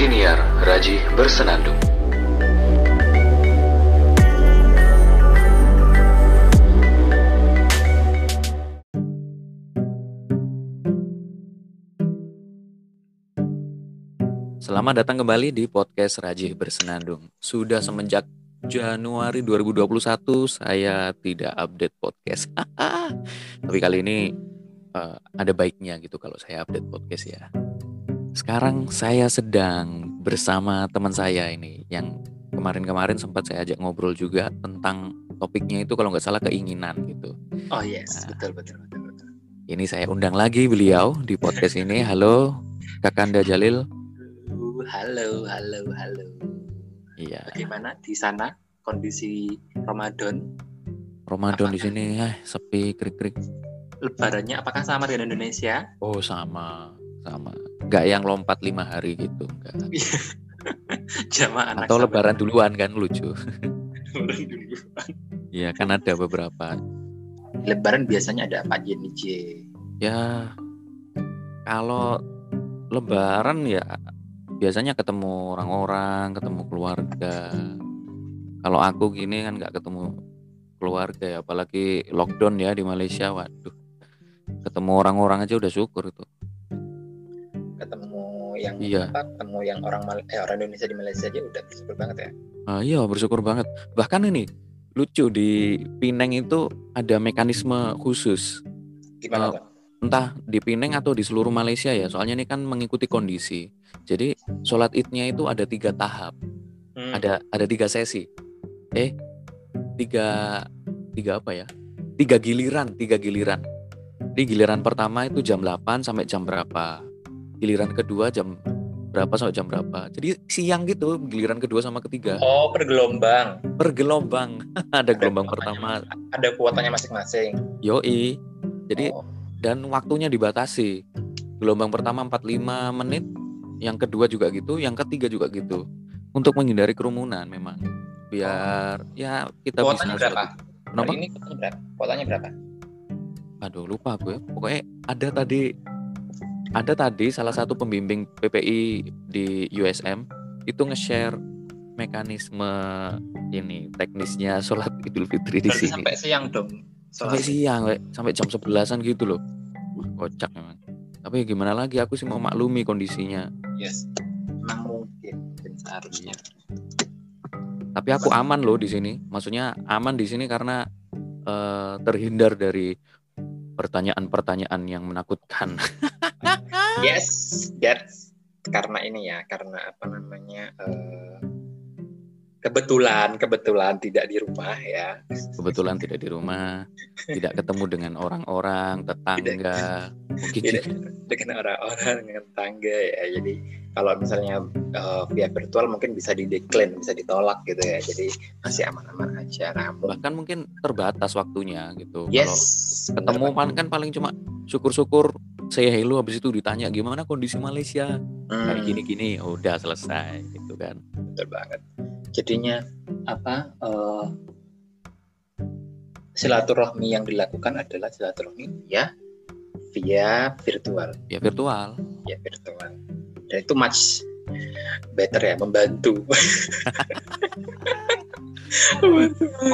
Siniar Raji Bersenandung. Selamat datang kembali di podcast Raji Bersenandung. Sudah semenjak Januari 2021 saya tidak update podcast. Tapi kali ini uh, ada baiknya gitu kalau saya update podcast ya. Sekarang saya sedang bersama teman saya ini yang kemarin-kemarin sempat saya ajak ngobrol juga tentang topiknya itu kalau nggak salah keinginan gitu. Oh yes, nah, betul betul betul betul. Ini saya undang lagi beliau di podcast ini. Halo, Kakanda Jalil. Halo, halo, halo. Iya. Bagaimana di sana kondisi Ramadan? Ramadan apakah, di sini eh sepi krik-krik. Lebarannya apakah sama dengan Indonesia? Oh, sama. Sama. Enggak yang lompat lima hari gitu, enggak. Jamaah anak Atau lebaran duluan kan lucu. lebaran duluan. Iya, kan ada beberapa. Lebaran biasanya ada apa aja nih, Ya, kalau lebaran ya biasanya ketemu orang-orang, ketemu keluarga. Kalau aku gini kan nggak ketemu keluarga ya, apalagi lockdown ya di Malaysia. Waduh, ketemu orang-orang aja udah syukur itu. Ketemu yang iya. apa, ketemu yang orang eh, orang Indonesia di Malaysia aja udah bersyukur banget ya. Ah, iya bersyukur banget. Bahkan ini lucu di Pineng itu ada mekanisme khusus. Gimana uh, entah di Pineng atau di seluruh Malaysia ya soalnya ini kan mengikuti kondisi jadi sholat idnya itu ada tiga tahap hmm. ada ada tiga sesi eh tiga tiga apa ya tiga giliran tiga giliran di giliran pertama itu jam 8 sampai jam berapa giliran kedua jam berapa sampai jam berapa jadi siang gitu giliran kedua sama ketiga oh per gelombang per gelombang ada, ada gelombang pertama ada kuotanya masing-masing yoi jadi oh dan waktunya dibatasi. Gelombang pertama 45 menit, yang kedua juga gitu, yang ketiga juga gitu. Untuk menghindari kerumunan memang. Biar oh. ya kita kuotanya bisa berapa? Kenapa? ini kuotanya berapa? Kuotanya berapa? Aduh, lupa gue. Pokoknya ada tadi ada tadi salah satu pembimbing PPI di USM itu nge-share mekanisme ini teknisnya sholat Idul Fitri di sini. Sampai siang dong sampai siang we. sampai jam sebelasan gitu loh. Kocak memang. Tapi gimana lagi? Aku sih mau maklumi kondisinya. Yes. Memang mungkin seharusnya. Tapi aku aman loh di sini. Maksudnya aman di sini karena uh, terhindar dari pertanyaan-pertanyaan yang menakutkan. Yes that's karena ini ya karena apa namanya uh, kebetulan kebetulan tidak di rumah ya. Kebetulan tidak di rumah tidak ketemu dengan orang-orang tetangga. Mungkin tidak dengan orang-orang dengan tetangga ya. Jadi kalau misalnya uh, via virtual mungkin bisa dideklan bisa ditolak gitu ya. Jadi masih aman-aman aja. Nah, bahkan mungkin terbatas waktunya gitu. Yes kalau ketemu kan kan paling cuma syukur-syukur saya hello habis itu ditanya gimana kondisi Malaysia? Hmm. kayak gini-gini udah selesai gitu kan. Betul banget jadinya apa uh, silaturahmi yang dilakukan adalah silaturahmi ya via virtual. Ya virtual. Ya virtual. Dan itu much better ya membantu.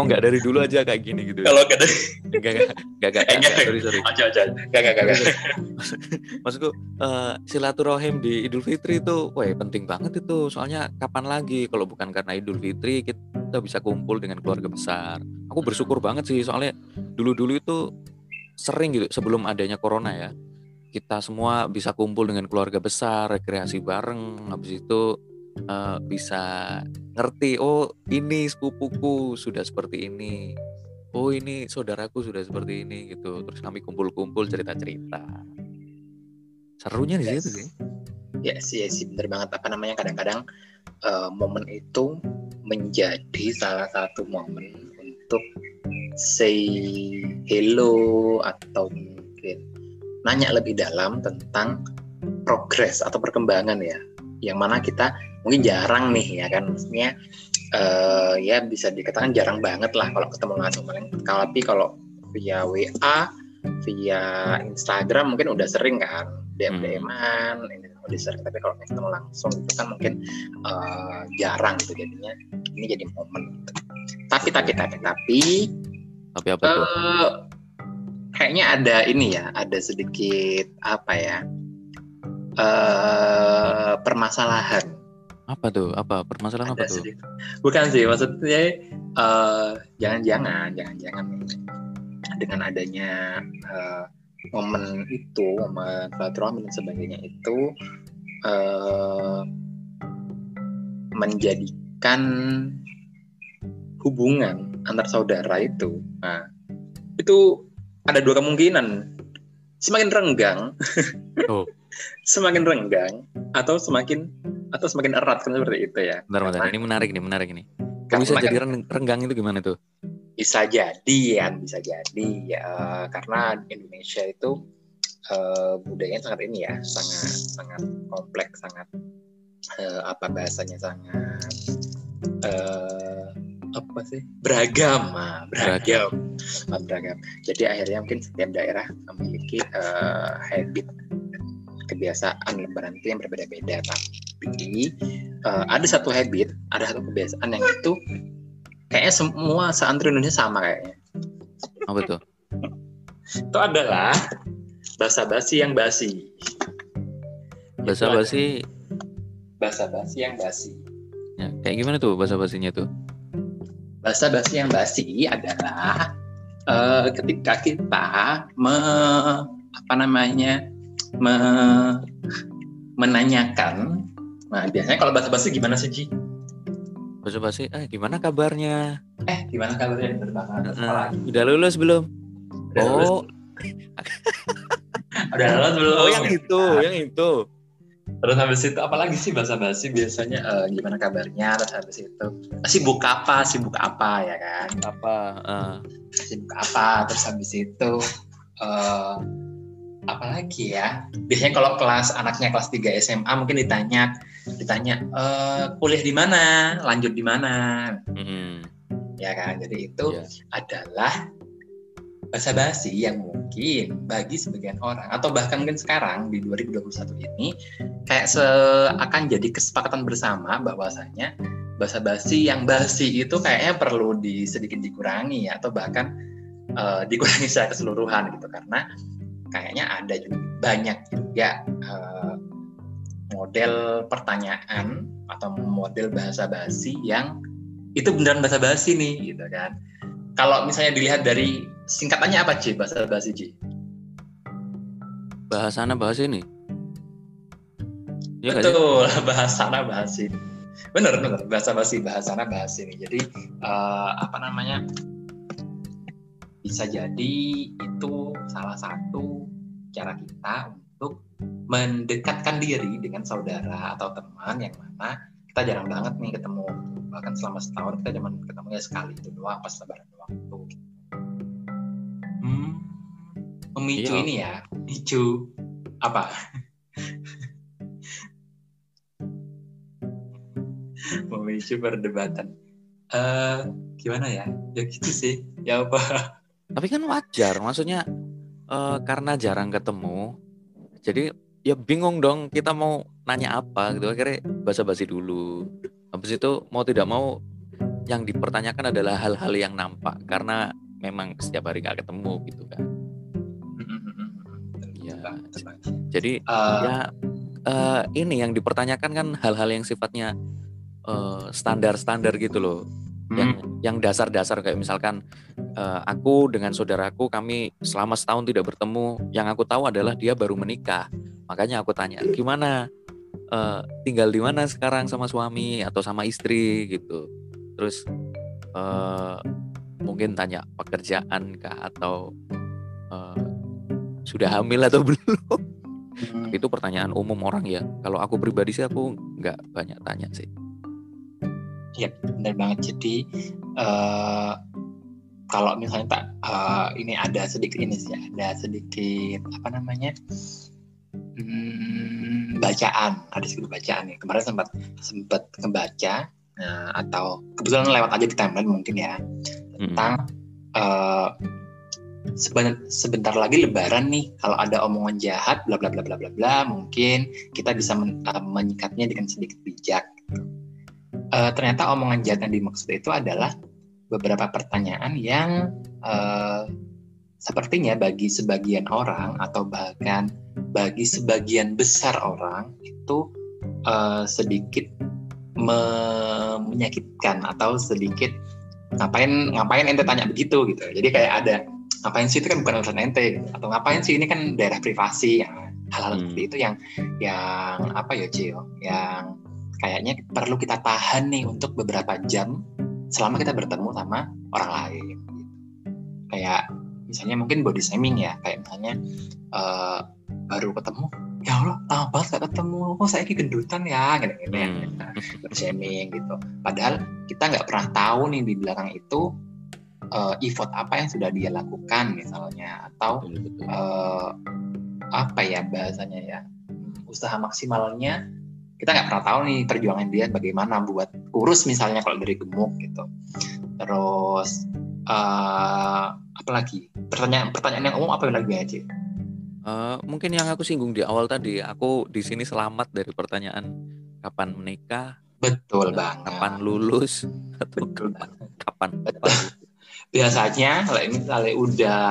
Oh nggak dari dulu aja kayak gini gitu kalau nggak dari nggak nggak nggak nggak. Sorry sorry. Aja aja. Nggak nggak nggak maksudku uh, silaturahim di Idul Fitri itu wah penting banget itu. Soalnya kapan lagi? Kalau bukan karena Idul Fitri kita bisa kumpul dengan keluarga besar. Aku bersyukur banget sih soalnya dulu dulu itu sering gitu sebelum adanya corona ya kita semua bisa kumpul dengan keluarga besar rekreasi bareng. Habis itu uh, bisa ngerti oh ini sepupuku sudah seperti ini. Oh ini saudaraku sudah seperti ini gitu. Terus kami kumpul-kumpul cerita-cerita. Serunya di yes. situ sih. Ya sih ya sih. Bener banget. Apa namanya? Kadang-kadang uh, momen itu menjadi salah satu momen untuk say hello atau mungkin nanya lebih dalam tentang progres atau perkembangan ya. Yang mana kita mungkin jarang nih ya kan maksudnya uh, ya bisa dikatakan jarang banget lah kalau ketemu langsung. Paling tapi kalau via WA via Instagram mungkin udah sering kan DM DM-an ini di share tapi kalau ketemu langsung itu kan mungkin uh, jarang gitu jadinya. Ini jadi momen. Gitu. tapi tapi tapi tapi tapi apa tuh? Uh, kayaknya ada ini ya ada sedikit apa ya uh, permasalahan. Apa tuh? Apa? Permasalahan ada apa tuh? sedikit. bukan sih maksudnya uh, jangan-jangan jangan-jangan dengan adanya uh, momen itu momen silaturahmi dan sebagainya itu uh, menjadikan hubungan antar saudara itu nah itu ada dua kemungkinan semakin renggang oh. semakin renggang atau semakin atau semakin erat kan seperti itu ya. Bentar, bentar. Ini menarik nih, menarik nih. Kamu bisa jadi renggang itu gimana tuh? Bisa jadi ya, bisa jadi ya karena Indonesia itu uh, budayanya sangat ini ya, sangat sangat kompleks, sangat uh, apa bahasanya sangat uh, apa sih? Beragam ah, beragam. Beragam. beragam. Jadi akhirnya mungkin setiap daerah memiliki uh, habit kebiasaan lebaran itu yang berbeda-beda. Tapi uh, ada satu habit ada satu kebiasaan yang itu kayaknya semua santri Indonesia sama kayaknya. Apa itu itu adalah bahasa basi yang basi. Bahasa basi bahasa basi yang basi. Ya, kayak gimana tuh bahasa basinya tuh bahasa basi yang basi adalah uh, ketika kita me, apa namanya me, menanyakan. Nah, biasanya kalau bahasa basi gimana sih, Ji? Bahasa basi, eh gimana kabarnya? Eh, gimana kabarnya? Uh, udah lulus belum? Udah oh. Lulus. udah lulus belum? Oh, yang itu, nah. yang itu. Terus habis itu apalagi sih bahasa basi biasanya uh, gimana kabarnya? Terus habis itu sibuk apa? Sibuk apa ya kan? Apa uh. sibuk apa? Terus habis itu uh, apalagi ya? Biasanya kalau kelas anaknya kelas 3 SMA mungkin ditanya ditanya e, kuliah di mana? Lanjut di mana? Mm-hmm. ya kan? Jadi itu yeah. adalah bahasa basi yang mungkin bagi sebagian orang atau bahkan mungkin sekarang di 2021 ini kayak seakan jadi kesepakatan bersama bahwasanya bahasa basi yang basi itu kayaknya perlu di sedikit dikurangi atau bahkan uh, dikurangi secara keseluruhan gitu karena kayaknya ada juga banyak juga uh, model pertanyaan atau model bahasa basi yang itu beneran bahasa basi nih gitu kan. Kalau misalnya dilihat dari singkatannya apa sih bahasa basi Ji? Bahasana bahasa ini. Ya, Betul, bahasana bahasa ini. Bener bener bahasa basi bahasana bahasa ini. Jadi uh, apa namanya? bisa jadi itu salah satu cara kita untuk mendekatkan diri dengan saudara atau teman yang mana kita jarang banget nih ketemu bahkan selama setahun kita cuma ketemu ya sekali itu doang pas lebaran doang itu hmm, memicu iya. ini ya. Memicu apa? Memicu perdebatan. Uh, gimana ya? Ya gitu sih. Ya apa? Tapi kan wajar, maksudnya uh, karena jarang ketemu, jadi ya bingung dong kita mau nanya apa gitu. Akhirnya basa-basi dulu. Habis itu mau tidak mau yang dipertanyakan adalah hal-hal yang nampak. Karena memang setiap hari nggak ketemu gitu kan. Ya, jadi uh, ya uh, ini yang dipertanyakan kan hal-hal yang sifatnya standar-standar uh, gitu loh. Hmm. yang yang dasar-dasar kayak misalkan uh, aku dengan saudaraku kami selama setahun tidak bertemu yang aku tahu adalah dia baru menikah. Makanya aku tanya gimana? Uh, tinggal di mana sekarang sama suami atau sama istri? gitu. Terus uh, mungkin tanya pekerjaan kah atau uh, sudah hamil atau belum hmm. itu pertanyaan umum orang ya kalau aku pribadi sih aku nggak banyak tanya sih Iya, benar banget. Jadi uh, kalau misalnya tak uh, ini ada sedikit ini sih, ada sedikit apa namanya hmm, bacaan, ada sedikit bacaan ya. Kemarin sempat sempat membaca uh, atau kebetulan lewat aja di timeline mungkin ya tentang hmm. uh, sebentar, sebentar lagi lebaran nih kalau ada omongan jahat bla bla bla bla bla bla mungkin kita bisa men, uh, menyikapnya dengan sedikit bijak uh, ternyata omongan jahat yang dimaksud itu adalah beberapa pertanyaan yang uh, sepertinya bagi sebagian orang atau bahkan bagi sebagian besar orang itu uh, sedikit me menyakitkan atau sedikit ngapain ngapain ente tanya begitu gitu jadi kayak ada ngapain sih itu kan bukan urusan ente gitu. atau ngapain sih ini kan daerah privasi ya hal-hal hmm. seperti itu yang yang apa ya Cio yang kayaknya perlu kita tahan nih untuk beberapa jam selama kita bertemu sama orang lain gitu. kayak misalnya mungkin body shaming ya kayak misalnya uh, baru ketemu ya Allah lama banget gak ketemu. Kok saya gendutan ya? -gitu ya hmm. shaming gitu. Padahal kita nggak pernah tahu nih di belakang itu uh, effort apa yang sudah dia lakukan misalnya. Atau uh, apa ya bahasanya ya? Usaha maksimalnya kita nggak pernah tahu nih perjuangan dia bagaimana buat kurus misalnya kalau dari gemuk gitu. Terus uh, apa lagi? Pertanyaan pertanyaan yang umum apa lagi aja Uh, mungkin yang aku singgung di awal tadi, aku di sini selamat dari pertanyaan kapan menikah, betul uh, banget, kapan lulus, atau betul kapan, kapan betul. Biasanya kalau ini misalnya udah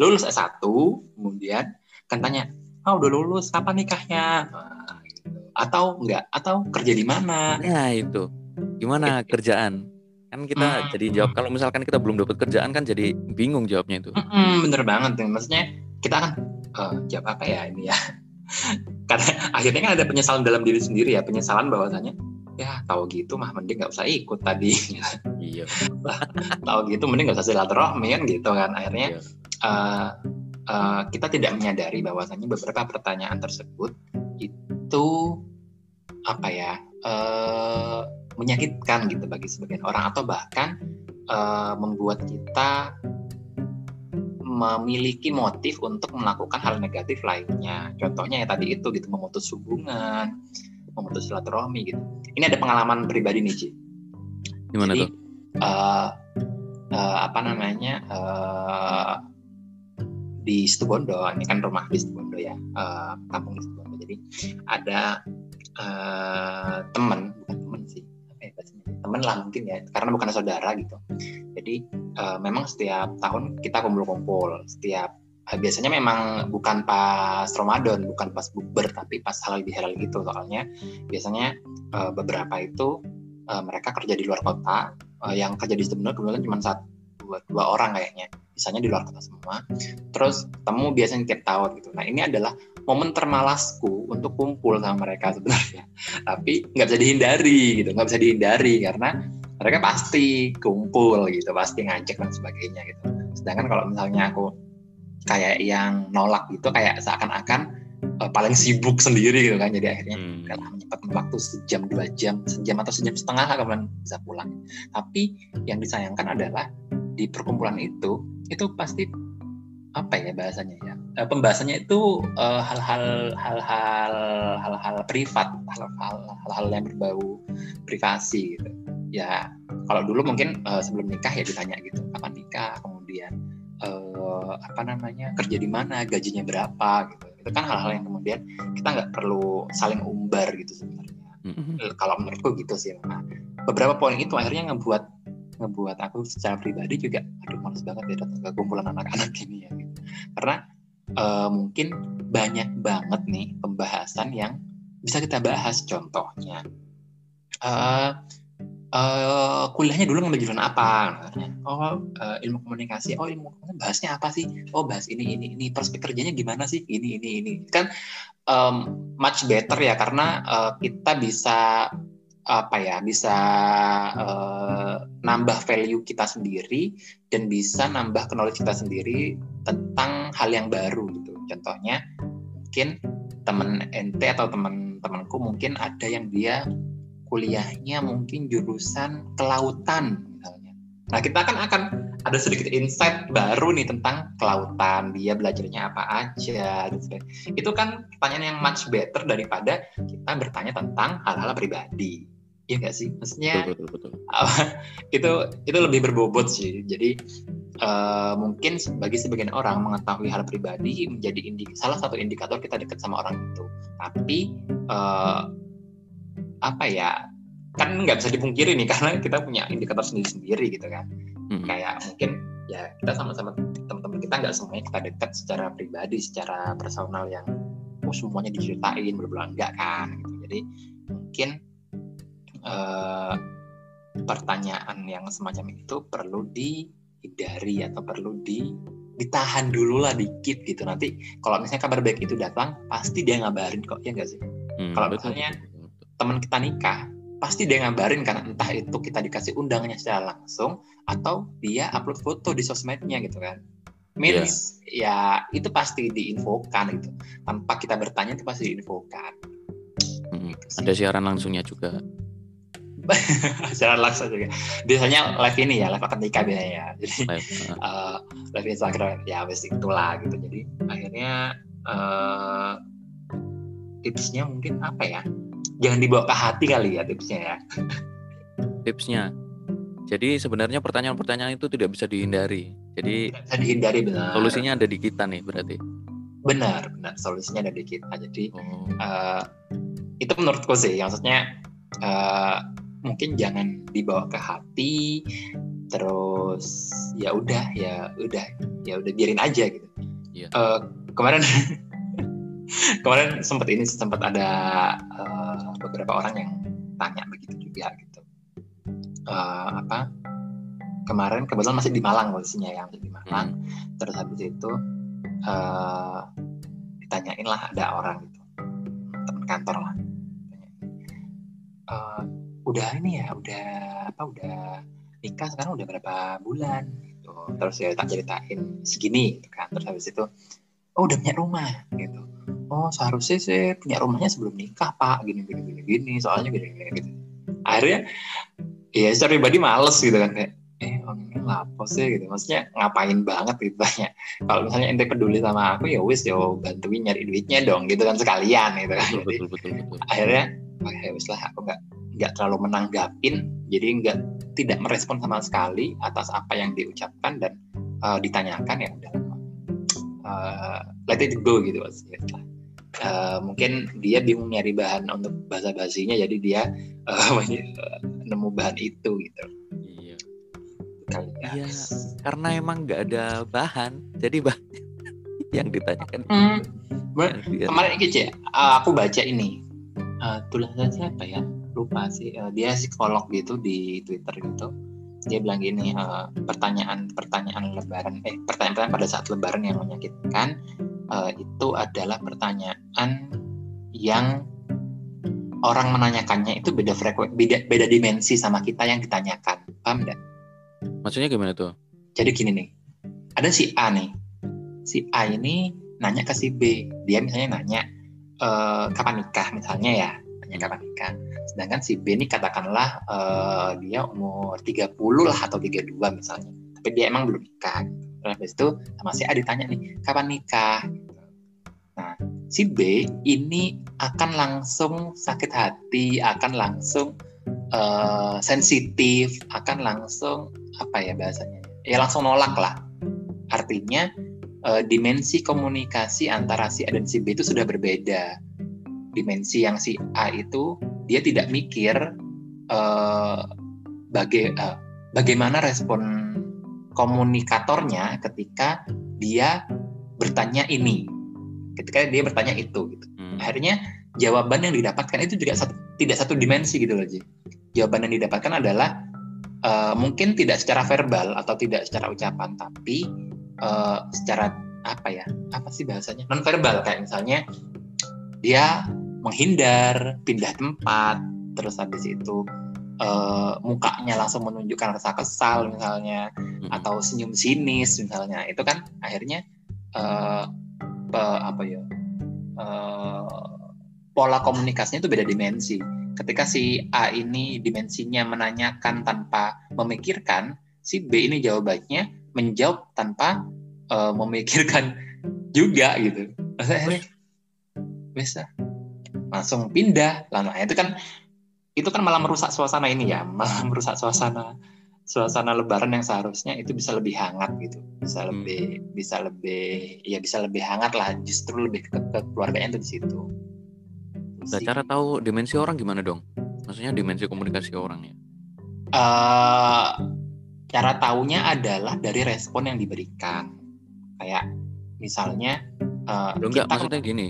lulus S1, kemudian kan tanya, ah oh, udah lulus, kapan nikahnya? Nah, gitu. Atau enggak? Atau kerja di mana? Nah itu, gimana kerjaan? Kan kita hmm. jadi jawab kalau misalkan kita belum dapat kerjaan kan jadi bingung jawabnya itu. Hmm, bener banget, maksudnya kita kan uh, jawab apa ya ini ya? Karena akhirnya kan ada penyesalan dalam diri sendiri ya penyesalan bahwasanya ya tahu gitu mah mending nggak usah ikut tadi. Iya. Tahu gitu mending nggak usah silaturahmi kan gitu kan. Akhirnya iya. uh, uh, kita tidak menyadari bahwasanya beberapa pertanyaan tersebut itu apa ya uh, menyakitkan gitu bagi sebagian orang atau bahkan uh, membuat kita memiliki motif untuk melakukan hal negatif lainnya. Contohnya ya tadi itu gitu memutus hubungan, memutus silaturahmi gitu. Ini ada pengalaman pribadi nih Ci. Gimana Jadi, tuh? Uh, uh, apa namanya uh, di Situbondo, ini kan rumah di Situbondo ya, uh, kampung di Situbondo. Jadi ada uh, teman, bukan teman lah mungkin ya, karena bukan saudara gitu. Jadi uh, memang setiap tahun kita kumpul-kumpul setiap uh, biasanya memang bukan pas Ramadan bukan pas bukber tapi pas halal bihalal gitu soalnya biasanya uh, beberapa itu uh, mereka kerja di luar kota uh, yang kerja di sebenarnya kebetulan cuma satu dua, dua orang kayaknya. Misalnya di luar kota semua. Terus temu biasanya tiap tahun gitu. Nah ini adalah momen termalasku untuk kumpul sama mereka sebenarnya. Tapi nggak bisa dihindari gitu nggak bisa dihindari karena mereka pasti kumpul gitu pasti ngajak dan sebagainya gitu. Sedangkan kalau misalnya aku kayak yang nolak gitu kayak seakan-akan uh, paling sibuk sendiri gitu kan. Jadi akhirnya hmm. kalah menyempatkan waktu sejam dua jam sejam atau sejam setengah lah kemudian bisa pulang. Tapi yang disayangkan adalah di perkumpulan itu itu pasti apa ya bahasanya ya uh, pembahasannya itu uh, hal-hal hal-hal hal-hal privat hal-hal hal-hal yang berbau privasi gitu. Ya kalau dulu mungkin uh, sebelum nikah ya ditanya gitu kapan nikah kemudian uh, apa namanya kerja di mana gajinya berapa gitu. Itu kan hal-hal yang kemudian kita nggak perlu saling umbar gitu sebenarnya. Mm-hmm. kalau menurutku gitu sih nah, beberapa poin itu akhirnya ngebuat ngebuat aku secara pribadi juga aduh males banget ya datang ke kumpulan anak-anak ini ya gitu. karena uh, mungkin banyak banget nih pembahasan yang bisa kita bahas. Contohnya uh, uh, kuliahnya dulu ngambil jurusan apa? Oh uh, ilmu komunikasi oh ilmu komunikasi bahasnya apa sih? Oh bahas ini ini ini prospek kerjanya gimana sih? Ini ini ini. Kan um, much better ya karena uh, kita bisa apa ya bisa uh, nambah value kita sendiri dan bisa nambah knowledge kita sendiri tentang hal yang baru gitu contohnya mungkin temen ente atau teman-temanku mungkin ada yang dia kuliahnya mungkin jurusan kelautan misalnya. Nah kita kan akan ada sedikit insight baru nih tentang kelautan, dia belajarnya apa aja, gitu. Itu kan pertanyaan yang much better daripada kita bertanya tentang hal-hal pribadi. Iya nggak sih? Maksudnya betul, betul, betul. itu itu lebih berbobot sih. Jadi uh, mungkin bagi sebagian orang mengetahui hal pribadi menjadi indik salah satu indikator kita dekat sama orang itu tapi uh, apa ya kan nggak bisa dipungkiri nih karena kita punya indikator sendiri-sendiri gitu kan hmm. kayak mungkin ya kita sama-sama teman-teman kita nggak semuanya kita dekat secara pribadi secara personal yang oh semuanya diceritain berbulan enggak kan gitu. jadi mungkin uh, pertanyaan yang semacam itu perlu dihindari atau perlu di ditahan dulu lah dikit gitu. Nanti kalau misalnya kabar baik itu datang pasti dia ngabarin kok ya enggak sih? Hmm, kalau misalnya teman kita nikah pasti dia ngabarin kan entah itu kita dikasih undangannya secara langsung atau dia upload foto di sosmednya gitu kan. Means yeah. ya itu pasti diinfokan gitu. Tanpa kita bertanya itu pasti diinfokan. Hmm, gitu ada siaran langsungnya juga siaran langsung juga biasanya live ini ya live akad nikah biasanya ya jadi live, uh. uh, live Instagram ya wes itulah gitu jadi akhirnya uh, tipsnya mungkin apa ya jangan dibawa ke hati kali ya tipsnya ya. Tipsnya. Jadi sebenarnya pertanyaan-pertanyaan itu tidak bisa dihindari. Jadi tidak bisa dihindari benar. Solusinya ada di kita nih berarti. Benar, benar. Solusinya ada di kita. Jadi oh. uh, itu menurutku sih, maksudnya uh, mungkin jangan dibawa ke hati. Terus ya udah, ya udah, ya udah biarin aja gitu. Yeah. Iya. Uh, kemarin kemarin sempat ini sempat ada uh, beberapa orang yang tanya begitu juga gitu uh, apa kemarin kebetulan masih di Malang posisinya yang di Malang hmm. terus habis itu uh, ditanyain lah ada orang gitu teman kantor lah uh, udah ini ya udah apa udah nikah sekarang udah berapa bulan gitu. Terus ya tak ceritain segini gitu kan. Terus habis itu oh udah punya rumah gitu. Oh seharusnya sih punya rumahnya sebelum nikah pak. Gini gini gini gini soalnya gini gini gitu akhirnya ya secara pribadi males gitu kan kayak eh orang ini lapo sih? Gitu. Maksudnya ngapain banget gitu tanya kalau misalnya ente peduli sama aku ya wis ya bantuin nyari duitnya dong gitu kan sekalian gitu kan. Betul, betul, betul, betul. akhirnya oh, ya wis lah aku nggak nggak terlalu menanggapin jadi nggak tidak merespon sama sekali atas apa yang diucapkan dan uh, ditanyakan ya udah. Uh, let it go gitu maksudnya uh, mungkin dia bingung nyari bahan untuk bahasa basinya jadi dia uh, nemu bahan itu gitu. Iya. Ya. iya karena emang nggak ada bahan jadi bahan yang ditanyakan. Hmm. Yang kemarin gitu ya aku baca ini. Uh, tulisan siapa ya lupa sih. Uh, dia psikolog gitu di twitter gitu. Dia bilang gini uh, pertanyaan pertanyaan lebaran eh pertanyaan pada saat lebaran yang menyakitkan uh, itu adalah pertanyaan yang orang menanyakannya itu beda frekuensi beda, beda dimensi sama kita yang ditanyakan. Paham enggak maksudnya gimana tuh? Jadi gini nih ada si A nih. Si A ini nanya ke si B. Dia misalnya nanya e, kapan nikah misalnya ya nanya kapan nikah sedangkan si B ini katakanlah e, dia umur 30 lah atau 32 misalnya tapi dia emang belum nikah Terus habis itu sama si A ditanya nih, kapan nikah? Nah, si B ini akan langsung sakit hati, akan langsung uh, sensitif, akan langsung apa ya bahasanya? Ya langsung nolak lah. Artinya uh, dimensi komunikasi antara si A dan si B itu sudah berbeda. Dimensi yang si A itu dia tidak mikir uh, baga uh, bagaimana respon komunikatornya ketika dia bertanya ini, ketika dia bertanya itu, gitu. Hmm. Akhirnya jawaban yang didapatkan itu juga satu, tidak satu dimensi gitu loh, Ji. Jawaban yang didapatkan adalah uh, mungkin tidak secara verbal atau tidak secara ucapan, tapi uh, secara apa ya? Apa sih bahasanya? Non verbal kayak misalnya dia menghindar, pindah tempat, terus habis itu uh, mukanya langsung menunjukkan rasa kesal misalnya hmm. atau senyum sinis misalnya. Itu kan akhirnya uh, apa ya uh, pola komunikasinya itu beda dimensi. Ketika si A ini dimensinya menanyakan tanpa memikirkan si B ini jawabannya menjawab tanpa uh, memikirkan juga gitu. Maksudnya bisa langsung pindah lama itu kan itu kan malah merusak suasana ini ya malah merusak suasana suasana lebaran yang seharusnya itu bisa lebih hangat gitu bisa Hmm. lebih bisa lebih ya bisa lebih hangat lah justru lebih ke, ke keluarganya itu di situ Itu Nah, cara tahu dimensi orang gimana dong? Maksudnya dimensi komunikasi orang ya? Eh, cara taunya adalah dari respon yang diberikan kayak misalnya eh, Loh, enggak, kita maksudnya gini.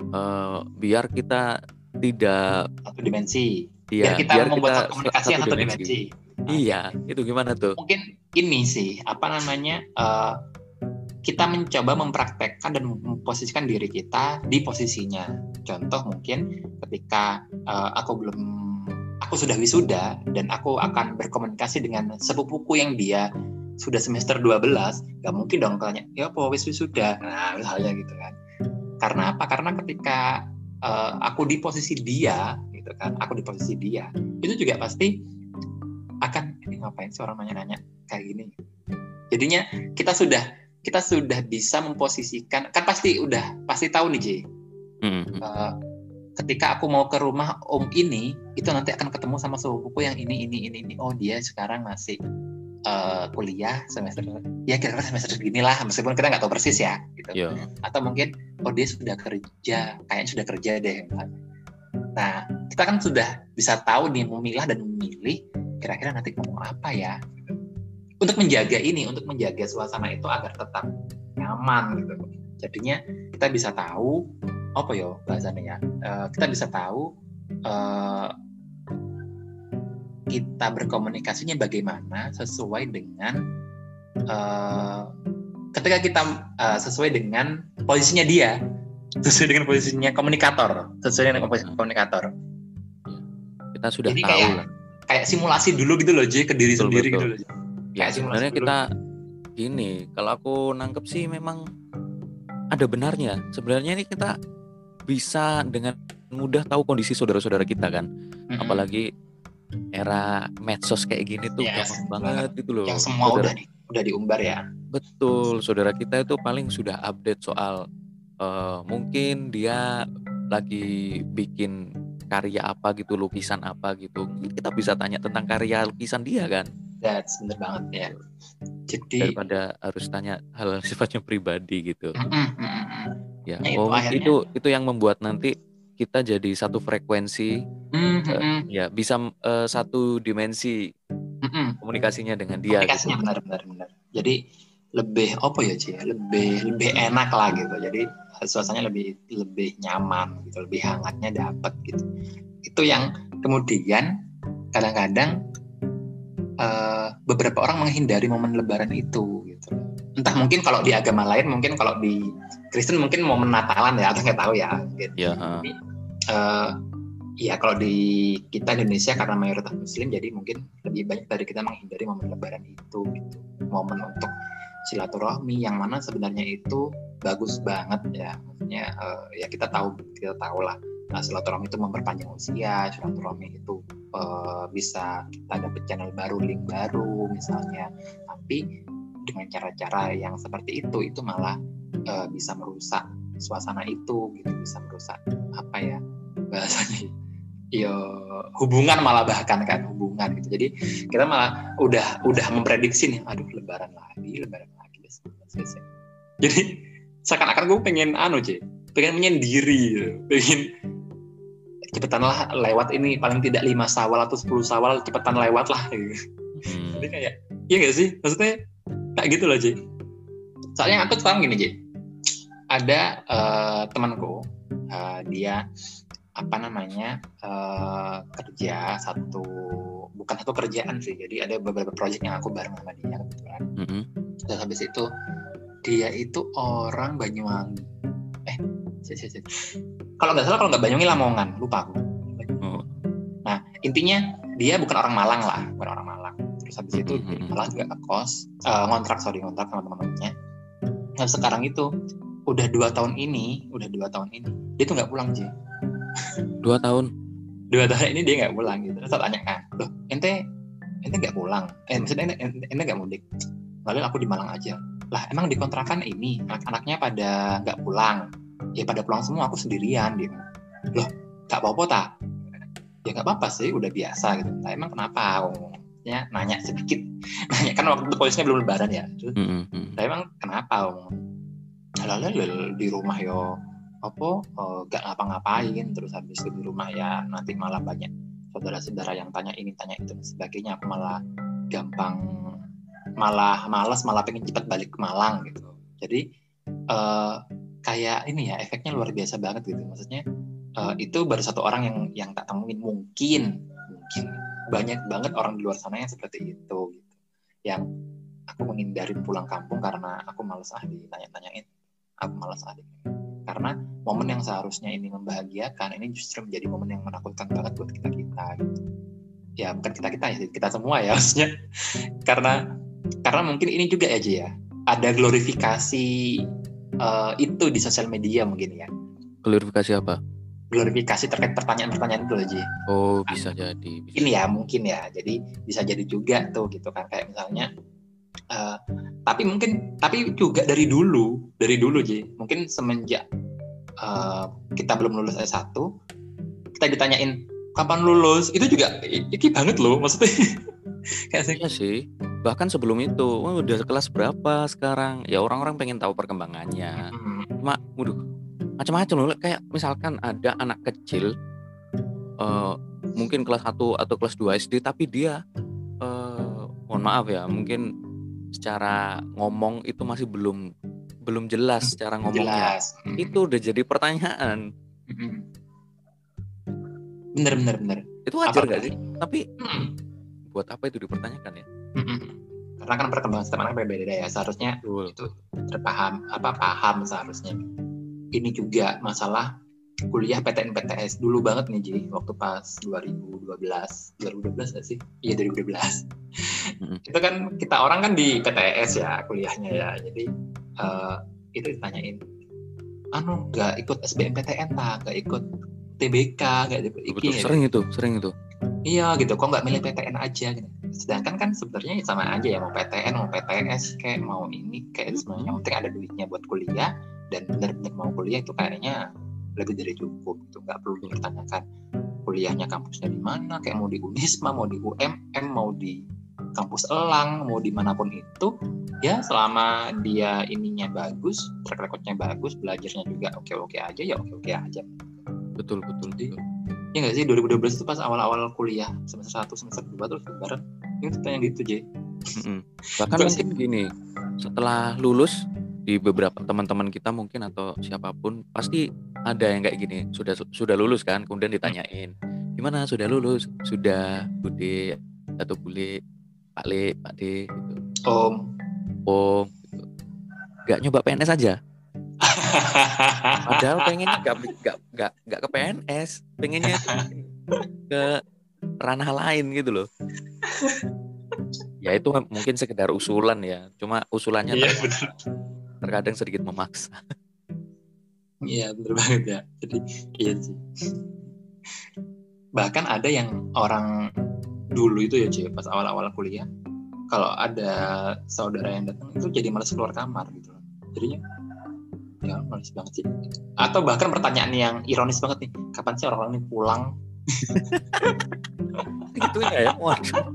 Eh, biar kita tidak satu dimensi. Ya biar kita membuat satu komunikasi yang satu dimensi. Iya, itu gimana tuh? mungkin ini sih apa namanya eh, kita mencoba mempraktekkan dan memposisikan diri kita di posisinya. Contoh mungkin ketika eh, aku belum aku sudah wisuda dan aku akan berkomunikasi dengan sepupuku yang dia sudah semester 12 gak mungkin dong tanya ya apa wis wisuda. Nah misalnya gitu kan karena apa? Karena ketika eh, aku di posisi dia gitu kan aku di posisi dia itu juga pasti akan ini ngapain sih orang nanya-nanya kayak gini? Jadinya kita sudah kita sudah bisa memposisikan kan pasti udah pasti tahu nih J. Hmm, Eh, ketika aku mau ke rumah om ini itu nanti akan ketemu sama sepupuku yang ini ini ini ini. Oh dia sekarang masih eh, kuliah semester ya kira-kira semester segini lah meskipun kita nggak tahu persis ya gitu. Iya. atau mungkin oh dia sudah kerja kayaknya sudah kerja deh nah kita kan sudah bisa tahu nih memilah dan memilih kira-kira nanti ngomong apa ya? Untuk menjaga ini untuk menjaga suasana itu agar tetap nyaman gitu. Jadinya kita bisa tahu apa yo bahasanya ya? Eh, kita bisa tahu eh, kita berkomunikasinya bagaimana sesuai dengan eh, ketika kita eh, sesuai dengan posisinya dia sesuai dengan posisinya komunikator sesuai dengan posisi komunikator Kita sudah Jadi tahu kayak- lah. kayak simulasi dulu gitu loh J ke diri Betul, sendiri betul. gitu loh. Ya, kayak sebenarnya dulu. kita gini, kalau aku nangkep sih memang ada benarnya. Sebenarnya ini kita bisa dengan mudah tahu kondisi saudara-saudara kita kan. Mm-mm. Apalagi era medsos kayak gini tuh Yes, gampang banget gitu loh. yang semua Saudara- udah di, udah diumbar ya Betul, saudara kita itu paling sudah update soal eh, mungkin dia lagi bikin karya apa gitu, lukisan apa gitu. Kita bisa tanya tentang karya lukisan dia kan, that's bener banget ya jadi daripada harus tanya hal sifatnya pribadi gitu. Mm-mm, mm-mm. Ya, Nah, itu oh akhirnya- itu itu yang membuat nanti kita jadi satu frekuensi, Mm, mm-mm, ya bisa eh, satu dimensi mm-mm. komunikasinya dengan dia. komunikasinya Gitu. benar benar benar jadi lebih apa ya Ci lebih lebih enak lah gitu jadi suasananya lebih lebih nyaman gitu lebih hangatnya dapat gitu itu yang kemudian kadang-kadang eh, beberapa orang menghindari momen lebaran itu gitu entah mungkin kalau di agama lain mungkin kalau di Kristen mungkin momen Natalan ya atau nggak tahu ya mungkin Ya, ha. Tapi, eh, ya kalau di kita Indonesia karena mayoritas Muslim jadi mungkin lebih banyak dari kita menghindari momen Lebaran itu gitu. Momen untuk silaturahmi yang mana sebenarnya itu bagus banget ya. Maksudnya eh, ya kita tahu kita tahu lah nah, silaturahmi itu memperpanjang usia silaturahmi itu eh, bisa kita dapat channel baru link baru misalnya. Tapi dengan cara-cara yang seperti itu itu malah eh, bisa merusak suasana itu gitu. Bisa merusak apa ya bahasanya ya hubungan malah bahkan kan hubungan gitu jadi kita malah udah udah memprediksi nih aduh lebaran lagi lebaran lagi bes. jadi seakan-akan gue pengen anu J pengen menyendiri gitu. pengen cepetan lah lewat ini paling tidak lima sawal atau 10 sawal cepetan lewat lah gitu. Hmm. jadi kayak iya gak sih maksudnya kayak gitu loh J soalnya aku sekarang gini J ada eh, temanku eh, dia apa namanya eh, kerja satu bukan satu kerjaan sih. Jadi ada beberapa proyek yang aku bareng sama dia kebetulan. Mm-mm. dan habis itu dia itu orang Banyuwangi. Eh kalau nggak salah kalau nggak Banyuwangi Lamongan. Lupa aku. Oh. nah intinya dia bukan orang Malang lah. Bukan orang Malang. Terus habis itu Mhm. malah juga ke kos eh, ngontrak sorry ngontrak sama teman-temannya. Nah sekarang itu udah dua tahun ini udah dua tahun ini dia tuh nggak pulang sih Dua tahun. dua tahun ini dia nggak pulang gitu. Terus saya tanya kan loh ente ente nggak pulang? Eh maksudnya ente ente ente nggak mudik? Lalu aku di Malang aja. Lah emang di kontrakan ini anak-anaknya pada nggak pulang? Ya pada pulang semua aku sendirian dia bilang. loh nggak apa-apa tak? Ya nggak apa-apa sih udah biasa gitu. Nah emang kenapa? Ngomongnya nanya sedikit. Nanya kan waktu itu posisinya belum lebaran ya. Terus Mm, mm. saya emang kenapa? Om Lalu di rumah yo apa eh, gak ngapa-ngapain terus habis itu di rumah ya nanti malah banyak saudara-saudara yang tanya ini tanya itu dan sebagainya. Aku malah gampang malah malas malah pengen cepat balik ke Malang gitu. Jadi eh, kayak ini ya efeknya luar biasa banget gitu. Maksudnya eh, itu baru satu orang yang yang tak temuin. Mungkin mungkin banyak banget orang di luar sana yang seperti itu gitu. Yang aku menghindari pulang kampung karena aku malas ah ditanya-tanyain. Aku malas ah. Karena momen yang seharusnya ini membahagiakan ini justru menjadi momen yang menakutkan banget buat kita kita gitu ya bukan kita kita ya kita semua ya maksudnya karena karena mungkin ini juga aja ya ada glorifikasi eh, itu di sosial media mungkin ya Klarifikasi apa? glorifikasi terkait pertanyaan-pertanyaan itu aja Oh, bisa jadi. Bisa. mungkin ya mungkin ya jadi bisa jadi juga tuh gitu kan kayak misalnya eh, tapi mungkin tapi juga dari dulu dari dulu Ji mungkin semenjak eh, kita belum lulus S1 kita ditanyain kapan lulus itu juga iki banget loh maksudnya kayak sih Iya sih. Bahkan sebelum itu, oh, udah kelas berapa sekarang? Ya orang-orang pengen tahu perkembangannya. Hmm, Cuma, waduh, macam-macam loh. Kayak misalkan ada anak kecil, eh, mungkin kelas 1 atau kelas 2 SD, tapi dia, eh, mohon maaf ya, mungkin secara ngomong itu masih belum belum jelas secara ngomongnya. jelas Hmm. Itu udah jadi pertanyaan. Hmm. bener bener bener Itu wajar gak sih? Tapi Hmm. buat apa itu dipertanyakan ya? Mm-mm. karena kan perkembangan anak berbeda ya seharusnya Betul. itu terpaham apa paham seharusnya ini juga masalah kuliah PTN PTS dulu banget nih jadi waktu pas 2012 2012 gak sih? Iya 2012 Mm-mm. itu kan kita orang kan di PTS ya kuliahnya ya. Jadi eh, itu ditanyain anu nggak ikut SBMPTN tak nggak ikut TBK nggak ikut Betul, iki sering itu, sering itu. Iya gitu, kok nggak milih PTN aja? Gitu. Sedangkan kan sebenarnya sama aja ya mau PTN, mau PTS, kayak mau ini, kayak yang penting ada duitnya buat kuliah. Dan benar-benar mau kuliah itu kayaknya lebih dari cukup gitu, nggak perlu dipertanyakan kuliahnya kampusnya di mana, kayak mau di Unisma, mau di UMM, mau di kampus Elang, mau di mana pun itu, ya selama dia ininya bagus, track recordnya bagus, belajarnya juga oke-oke aja, ya oke-oke aja. Betul, betul. Jadi, betul. Ya nggak sih 2012 itu pas awal-awal kuliah semester 1 semester 2 terus lebaran itu tanya gitu J. Bahkan mungkin gini, setelah lulus di beberapa teman-teman kita mungkin atau siapa pun pasti ada yang kayak gini sudah sudah lulus kan kemudian ditanyain gimana sudah lulus? Sudah bude atau bule pak le pak d gitu. Om. om gitu. nggak nyoba PNS aja. Padahal pengennya nggak nggak nggak nggak ke PNS pengennya ke ranah lain gitu loh. Ya itu mungkin sekedar usulan ya cuma usulannya Iya terkadang sedikit memaksa Iya bener banget ya. Jadi iya sih. Bahkan ada yang orang dulu itu ya J pas awal-awal kuliah kalau ada saudara yang datang itu jadi malas keluar kamar gitu loh. Jadinya ya malas banget sih. Atau bahkan pertanyaan yang ironis banget nih, kapan sih orang-orang ini pulang? gitu ya waduh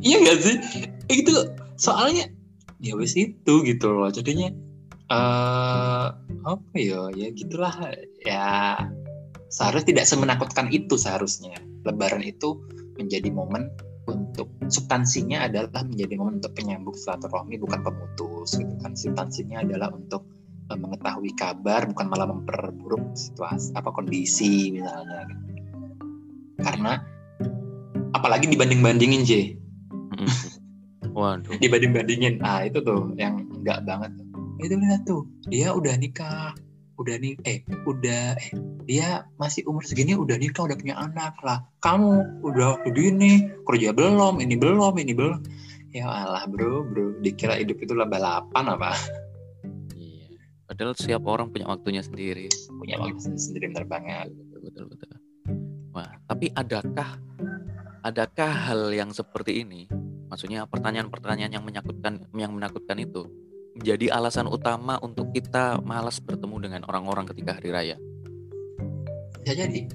iya gak sih itu soalnya ya wis itu gitu loh jadinya eh apa ya? Ya gitulah. Ya seharusnya tidak semenakutkan itu seharusnya. Lebaran itu menjadi momen untuk substansinya adalah menjadi momen untuk penyambung silaturahmi bukan pemutus gitu kan. Substansinya adalah untuk eh, mengetahui kabar bukan malah memperburuk situasi apa kondisi misalnya. Gitu. karena apalagi dibanding-bandingin J. Waduh. Dibanding-bandingin. Ah itu tuh yang enggak banget itu lihat tuh dia udah nikah udah nih eh udah eh dia masih umur segini udah nikah udah punya anak lah. Kamu udah begini kerja belum ini belum ini belum. Ya Allah bro bro. Dikira hidup itu lah balapan apa? Iya. Padahal setiap orang punya waktunya sendiri. Punya waktu sendiri bener banget. Betul betul betul. Wah tapi adakah adakah hal yang seperti ini? Maksudnya pertanyaan-pertanyaan yang menyakutkan yang menakutkan itu menjadi alasan utama untuk kita malas bertemu dengan orang-orang ketika hari raya? Bisa jadi.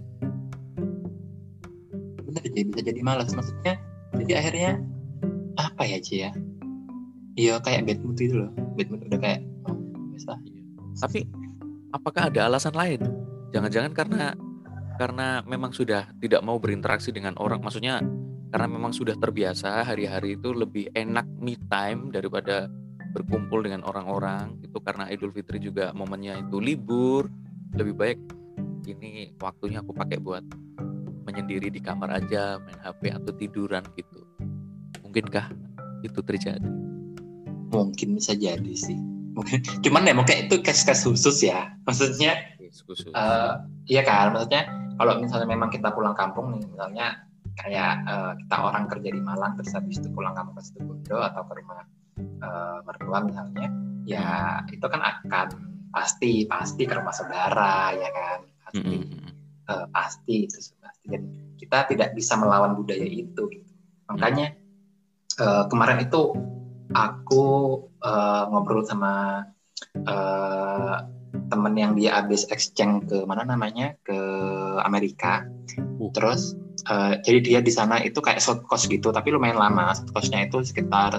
Bener jadi bisa jadi malas. Maksudnya jadi akhirnya apa apa ya Ci ya? Iya kayak bad mood itu loh. Bad mood udah kayak oh, biasa Tapi apakah ada alasan lain? Jangan-jangan karena karena memang sudah tidak mau berinteraksi dengan orang, maksudnya karena memang sudah terbiasa hari-hari itu lebih enak me time daripada berkumpul dengan orang-orang itu karena Idul Fitri juga momennya itu libur lebih baik ini waktunya aku pakai buat menyendiri di kamar aja main HP atau tiduran gitu. Mungkinkah itu terjadi? Mungkin bisa jadi sih. Mungkin cuman ya mungkin itu case-case khusus ya. Maksudnya khusus. eh iya kan? Maksudnya kalau misalnya memang kita pulang kampung nih misalnya kayak eh, kita orang kerja di Malang terus habis itu pulang kampung ke Situbondo atau ke rumah eh, mertua misalnya ya itu kan akan pasti pasti ke rumah saudara ya kan pasti Mm-mm. eh, pasti itu pasti dan kita tidak bisa melawan budaya itu gitu. makanya eh, kemarin itu aku eh, ngobrol sama eh, temen yang dia habis exchange ke mana namanya ke Amerika Uh. terus eh, jadi dia di sana itu kayak short course gitu tapi lumayan lama short course-nya itu sekitar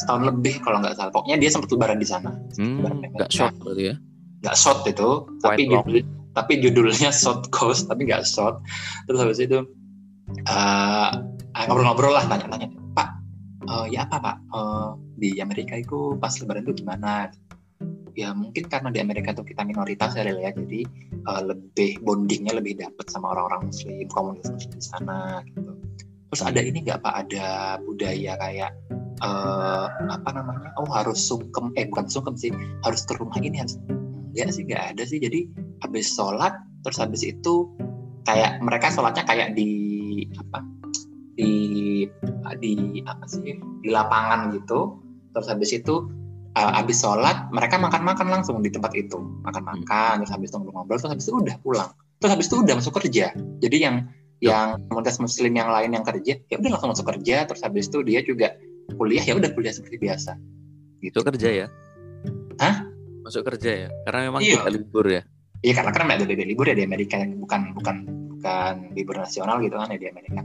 setahun lebih kalau nggak salah. Pokoknya dia sempat lebaran di sana. Hmm, nggak short berarti ya? nggak short itu tapi long. judul tapi judulnya short course tapi nggak short. Terus habis itu eh, ah, ngobrol-ngobrol lah tanya-tanya pak eh, ya apa pak? Eh, di Amerika itu pas lebaran itu gimana? Ya mungkin karena di Amerika tuh kita minoritas ya ya. Jadi eh, lebih bondingnya lebih dapet sama orang-orang muslim komunitas muslim di sana gitu. Terus ada ini nggak pak? Ada budaya kayak eh, apa namanya? Oh harus sungkem eh bukan sungkem sih harus ke rumah ini harus enggak sih nggak ada sih. Jadi habis sholat terus habis itu kayak mereka sholatnya kayak di apa di di apa sih di lapangan gitu. Terus habis itu uh, habis sholat mereka makan-makan langsung di tempat itu. Makan-makan terus habis itu ngobrol-ngobrol terus habis itu udah pulang. Terus habis itu udah masuk kerja. Jadi yang yang komunitas muslim yang lain yang kerja ya udah langsung masuk kerja. Terus habis itu dia juga kuliah ya udah kuliah seperti biasa itu kerja ya Hah? masuk kerja ya karena memang Iya. tidak libur ya Iya karena kan ada libur libur ya di Amerika bukan bukan bukan libur nasional gitu kan ya di Amerika.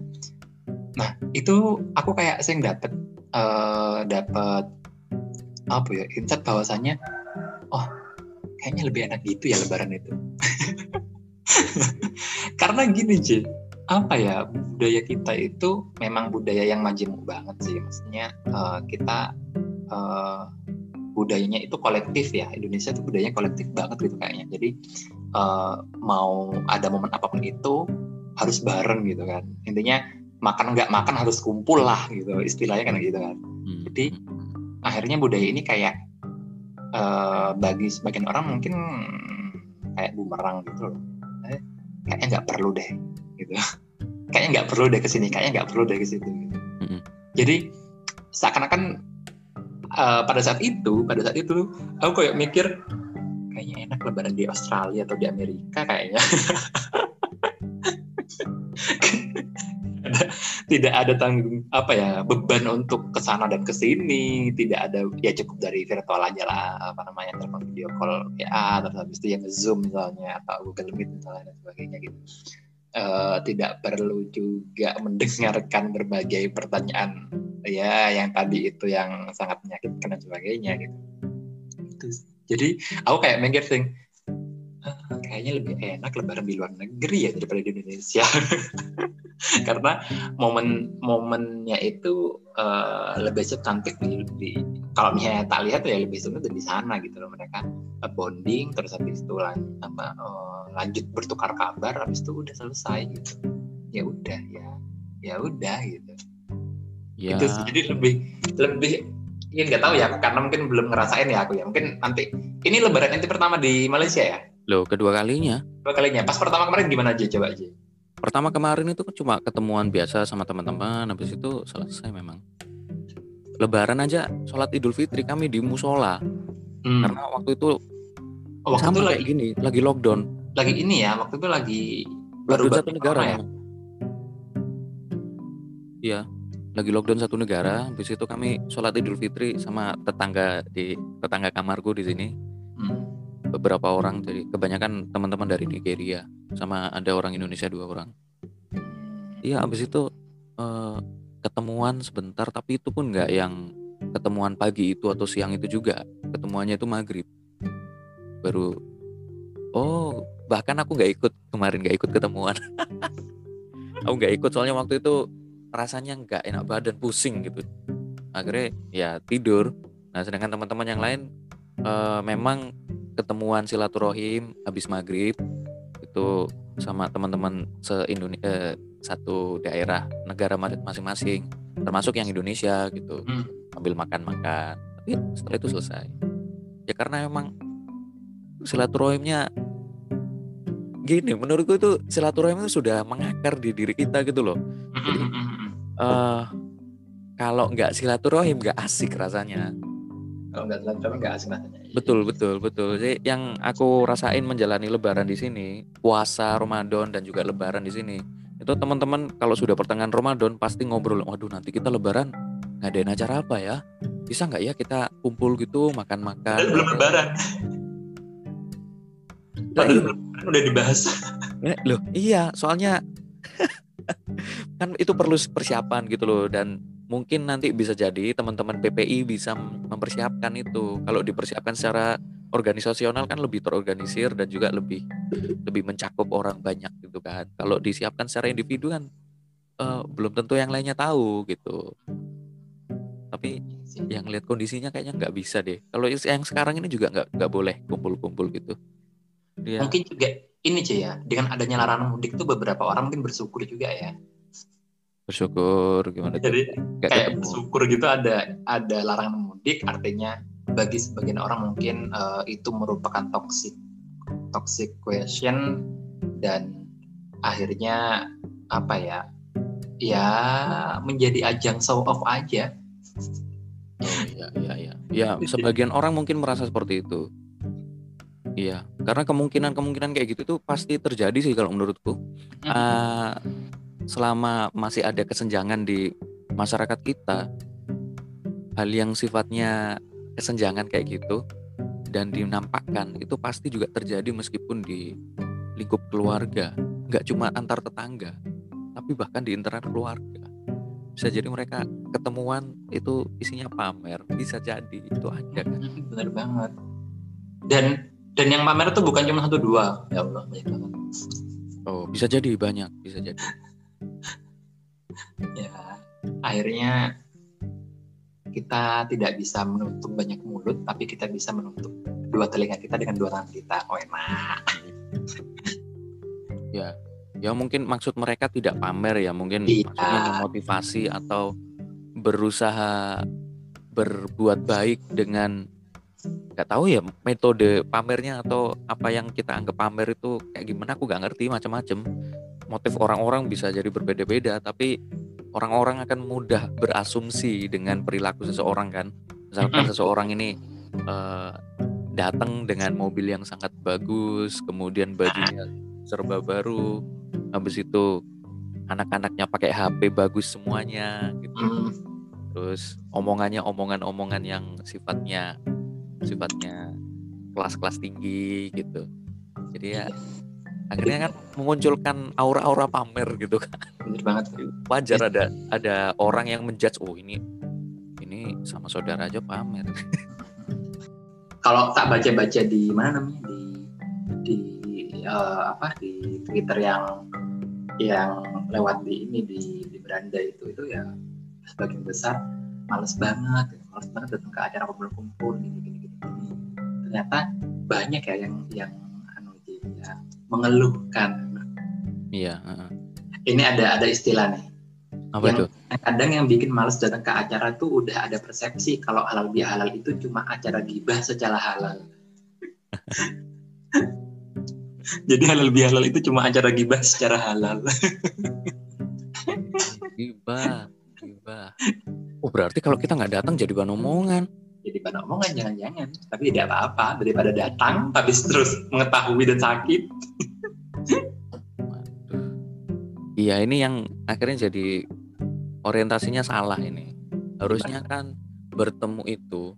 Nah itu aku kayak sering dapet eh dapet apa ya insight bahwasannya oh kayaknya lebih enak gitu ya Lebaran itu. karena gini Jin apa ya budaya kita itu memang budaya yang majemuk banget sih. Maksudnya eh, kita eh, budayanya itu kolektif ya. Indonesia itu budayanya kolektif banget gitu kayaknya. Jadi eh, mau ada momen apa pun itu harus bareng gitu kan. Intinya makan nggak makan harus kumpul lah gitu istilahnya kan gitu kan. Hmm. Jadi, akhirnya budaya ini kayak eh, bagi sebagian orang mungkin kayak bumerang gitu loh. Kayaknya nggak perlu deh gitu kayaknya nggak perlu deh ke sini kayaknya nggak perlu deh ke situ gitu. Mm-mm. jadi seakan-akan eh, pada saat itu pada saat itu aku kayak mikir kayaknya enak lebaran di Australia atau di Amerika kayaknya tidak ada tanggung apa ya beban untuk ke sana dan ke sini tidak ada ya cukup dari virtual aja lah apa namanya telepon video call ya terus habis itu yang zoom misalnya atau Google Meet misalnya dan sebagainya gitu Eh, tidak perlu juga mendengarkan berbagai pertanyaan ya yang tadi itu yang sangat menyakitkan dan sebagainya gitu. Itu jadi aku kayak mikir sing "Ah, kayaknya lebih enak lebaran di luar negeri ya daripada di Indonesia. Karena momen momennya itu eh, lebih substantif di, di kalau misalnya tak lihat ya lebih substantif di sana gitu loh mereka. Eh, bonding terus habis itu lan, apa eh, lanjut bertukar kabar habis itu udah selesai gitu. Ya udah ya ya udah gitu. Ya. Itu jadi lebih lebih ya nggak tahu ya karena mungkin belum ngerasain ya aku ya. Mungkin nanti ini lebaran nanti pertama di Malaysia ya? Loh kedua kalinya. Dua kalinya. Pas pertama kemarin gimana aja coba aja pertama kemarin itu kan cuma ketemuan biasa sama teman-teman habis itu selesai memang. Lebaran aja sholat idul fitri kami di musola. Hmm. karena waktu itu Oh, waktu sama itu lagi gini lagi lockdown. lagi ini ya waktu itu lagi lockdown baru satu negara ya? iya lagi lockdown satu negara habis itu kami sholat idul fitri sama tetangga di tetangga kamarku di sini. Hmm. beberapa orang jadi kebanyakan teman-teman dari Nigeria sama ada orang Indonesia dua orang. Iya habis itu eh, ketemuan sebentar tapi itu pun nggak yang ketemuan pagi itu atau siang itu juga. Ketemuannya itu maghrib. Baru oh bahkan aku nggak ikut. Kemarin nggak ikut ketemuan. Aku nggak ikut soalnya waktu itu rasanya nggak enak badan pusing gitu. Akhirnya ya tidur. Nah sedangkan teman-teman yang lain uh, memang ketemuan silaturahim habis maghrib itu sama teman-teman se Indonesia eh, satu daerah negara masing-masing termasuk yang Indonesia gitu. Hmm. ambil makan-makan tapi setelah itu selesai. Ya karena emang silaturahimnya gini menurutku itu silaturahim itu sudah mengakar di diri kita gitu loh. Jadi uh, kalau nggak silaturahim nggak asik rasanya kalau nggak silaturahim nggak asik rasanya betul betul betul. Jadi yang aku rasain menjalani lebaran di sini puasa Ramadan dan juga lebaran di sini itu teman-teman kalau sudah pertengahan Ramadan pasti ngobrol waduh nanti kita lebaran ngadain acara apa ya? Bisa nggak ya kita kumpul gitu makan-makan? Belum lebaran. Nah, iya. udah dibahas. Eh, loh iya soalnya kan itu perlu persiapan gitu loh dan mungkin nanti bisa jadi teman-teman PPI bisa mempersiapkan itu. Kalau dipersiapkan secara organisasional kan lebih terorganisir dan juga lebih lebih mencakup orang banyak gitu kan. Kalau disiapkan secara individu kan uh, belum tentu yang lainnya tahu gitu. Tapi yang lihat kondisinya kayaknya nggak bisa deh. Kalau yang sekarang ini juga nggak nggak boleh kumpul-kumpul gitu. Dia... Mungkin juga ini sih ya dengan adanya larangan mudik tuh beberapa orang mungkin bersyukur juga ya bersyukur gimana jadi Gak kayak ketemu. bersyukur gitu ada ada larangan mudik artinya bagi sebagian orang mungkin uh, itu merupakan toxic toxic question dan akhirnya apa ya ya menjadi ajang show off aja. Oh, iya iya iya. Ya sebagian orang mungkin merasa seperti itu. Iya karena kemungkinan kemungkinan kayak gitu tuh pasti terjadi sih kalau menurutku. Uh, selama masih ada kesenjangan di masyarakat kita hal yang sifatnya kesenjangan kayak gitu dan dinampakkan itu pasti juga terjadi meskipun di lingkup keluarga. Nggak cuma antar tetangga tapi bahkan di internal keluarga. Bisa jadi mereka ketemuan itu isinya pamer. Bisa jadi itu aja kan benar banget. Dan dan yang pamer itu bukan cuma satu dua. Ya Allah banyak banget. Oh bisa jadi banyak bisa jadi ya akhirnya kita tidak bisa menutup banyak mulut tapi kita bisa menutup dua telinga kita dengan dua tangan kita. Oh enak. Ya ya mungkin maksud mereka tidak pamer ya mungkin iya. maksudnya memotivasi atau berusaha berbuat baik dengan nggak tahu ya metode pamernya atau apa yang kita anggap pamer itu kayak gimana aku nggak ngerti macam-macam. Motif orang-orang bisa jadi berbeda-beda tapi orang-orang akan mudah berasumsi dengan perilaku seseorang kan? Misalkan seseorang ini uh, datang dengan mobil yang sangat bagus kemudian bajunya serba baru habis itu anak-anaknya pakai HP bagus semuanya gitu. Mm. terus omongannya omongan-omongan yang sifatnya sifatnya kelas-kelas tinggi gitu. Jadi ya akhirnya kan memunculkan aura-aura pamer gitu kan. Bener banget wajar ada ada orang yang menjudge oh ini ini sama saudara aja pamer. Kalau tak baca-baca di mana namanya di di uh, apa? Di Twitter yang yang lewat di ini di di beranda itu itu ya sebagian besar males banget males banget datang ke acara kumpul-kumpul gini gini gini ternyata banyak ya yang yang ya mengeluhkan. Iya. Uh. Ini ada ada istilah nih. Apa yang, itu? Kadang yang bikin males datang ke acara tuh udah ada persepsi kalau halal bihalal itu cuma acara gibah secara halal. Jadi halal bihalal itu cuma acara gibah secara halal. gibah, gibah. Oh berarti kalau kita nggak datang jadi bahan omongan jadi bahan omongan jangan-jangan. Tapi tidak apa-apa. Daripada datang habis terus mengetahui dan sakit. Iya ini yang akhirnya jadi orientasinya salah ini. Harusnya kan bertemu itu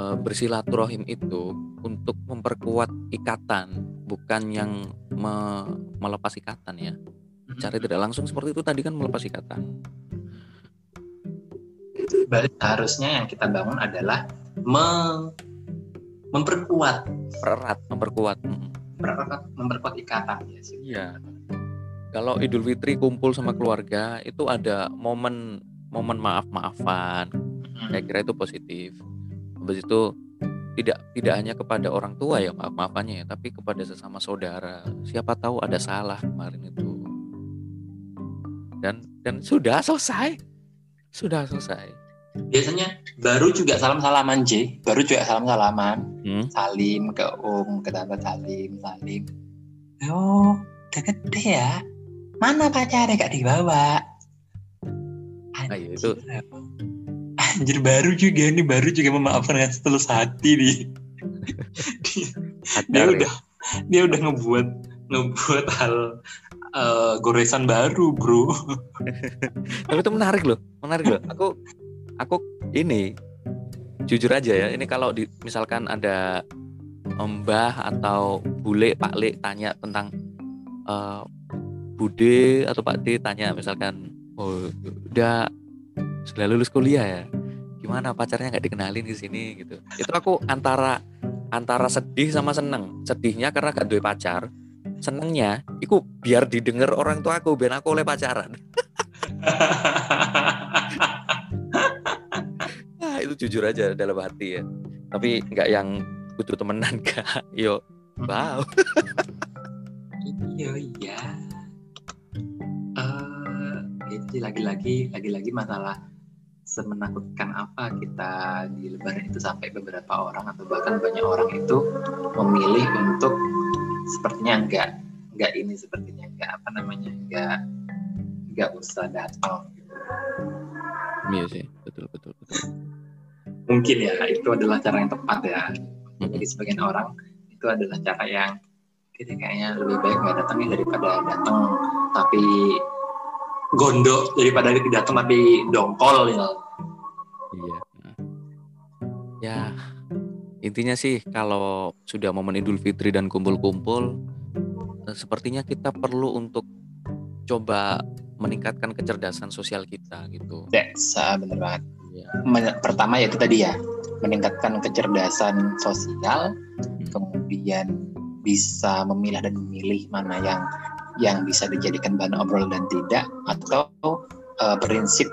eh, bersilaturahim itu untuk memperkuat ikatan bukan yang me melepas ikatan ya. Cari tidak langsung seperti itu tadi kan melepas ikatan Berarti harusnya yang kita bangun adalah me memperkuat, Pererat, memperkuat. Memperkuat, memperkuat ikatan ya sih. Iya. Kalau Idul Fitri kumpul sama keluarga itu ada momen momen maaf-maafan. Saya Hmm. kira itu positif. Habis itu tidak tidak hanya kepada orang tua ya maaf-maafannya ya, tapi kepada sesama saudara. Siapa tahu ada salah kemarin itu. Dan dan sudah selesai. Sudah selesai. Biasanya baru juga salam-salaman J, baru juga salam-salaman, Hmm? salim ke om, ke tante salim, salim. Oh, udah gede ya. Mana pacarnya gak dibawa? Ah, iya, itu. Anjir baru juga nih, baru juga memaafkan dengan setulus hati nih. dia, dia ya. udah dia udah ngebuat ngebuat hal eh, goresan baru, bro. Tapi itu menarik loh, menarik loh. Aku aku ini jujur aja ya, ini kalau di, misalkan ada mbah atau bule, Pak Le tanya tentang eh, Bude atau Pak D tanya misalkan oh udah sudah lulus kuliah ya. Gimana pacarnya nggak dikenalin di sini gitu. Itu aku antara antara sedih sama seneng. Sedihnya karena gak duwe pacar. Senengnya iku biar didengar orang tua aku biar aku oleh pacaran. Itu jujur aja dalam hati ya. Tapi nggak yang butuh temenan kak. Yo, wow. iya iya. Eh, itu lagi-lagi lagi-lagi masalah semenakutkan apa kita di lebaran itu sampai beberapa orang atau bahkan banyak orang itu memilih untuk sepertinya enggak enggak ini sepertinya enggak apa namanya enggak enggak usah datang Iya sih, betul betul betul. Mungkin ya itu adalah cara yang tepat ya Mm-mm. bagi sebagian orang itu adalah cara yang kita kayaknya lebih baik nggak datang nih daripada datang tapi gondok daripada datang tapi dongkol ya. Iya. Ya, intinya sih kalau sudah momen Idul Fitri dan kumpul-kumpul, eh, sepertinya kita perlu untuk coba meningkatkan kecerdasan sosial kita gitu. Yes, ah, bener banget. Iya. Men- Pertama ya itu tadi ya meningkatkan kecerdasan sosial, kemudian bisa memilah dan memilih mana yang yang bisa dijadikan bahan obrolan dan tidak, atau eh, prinsip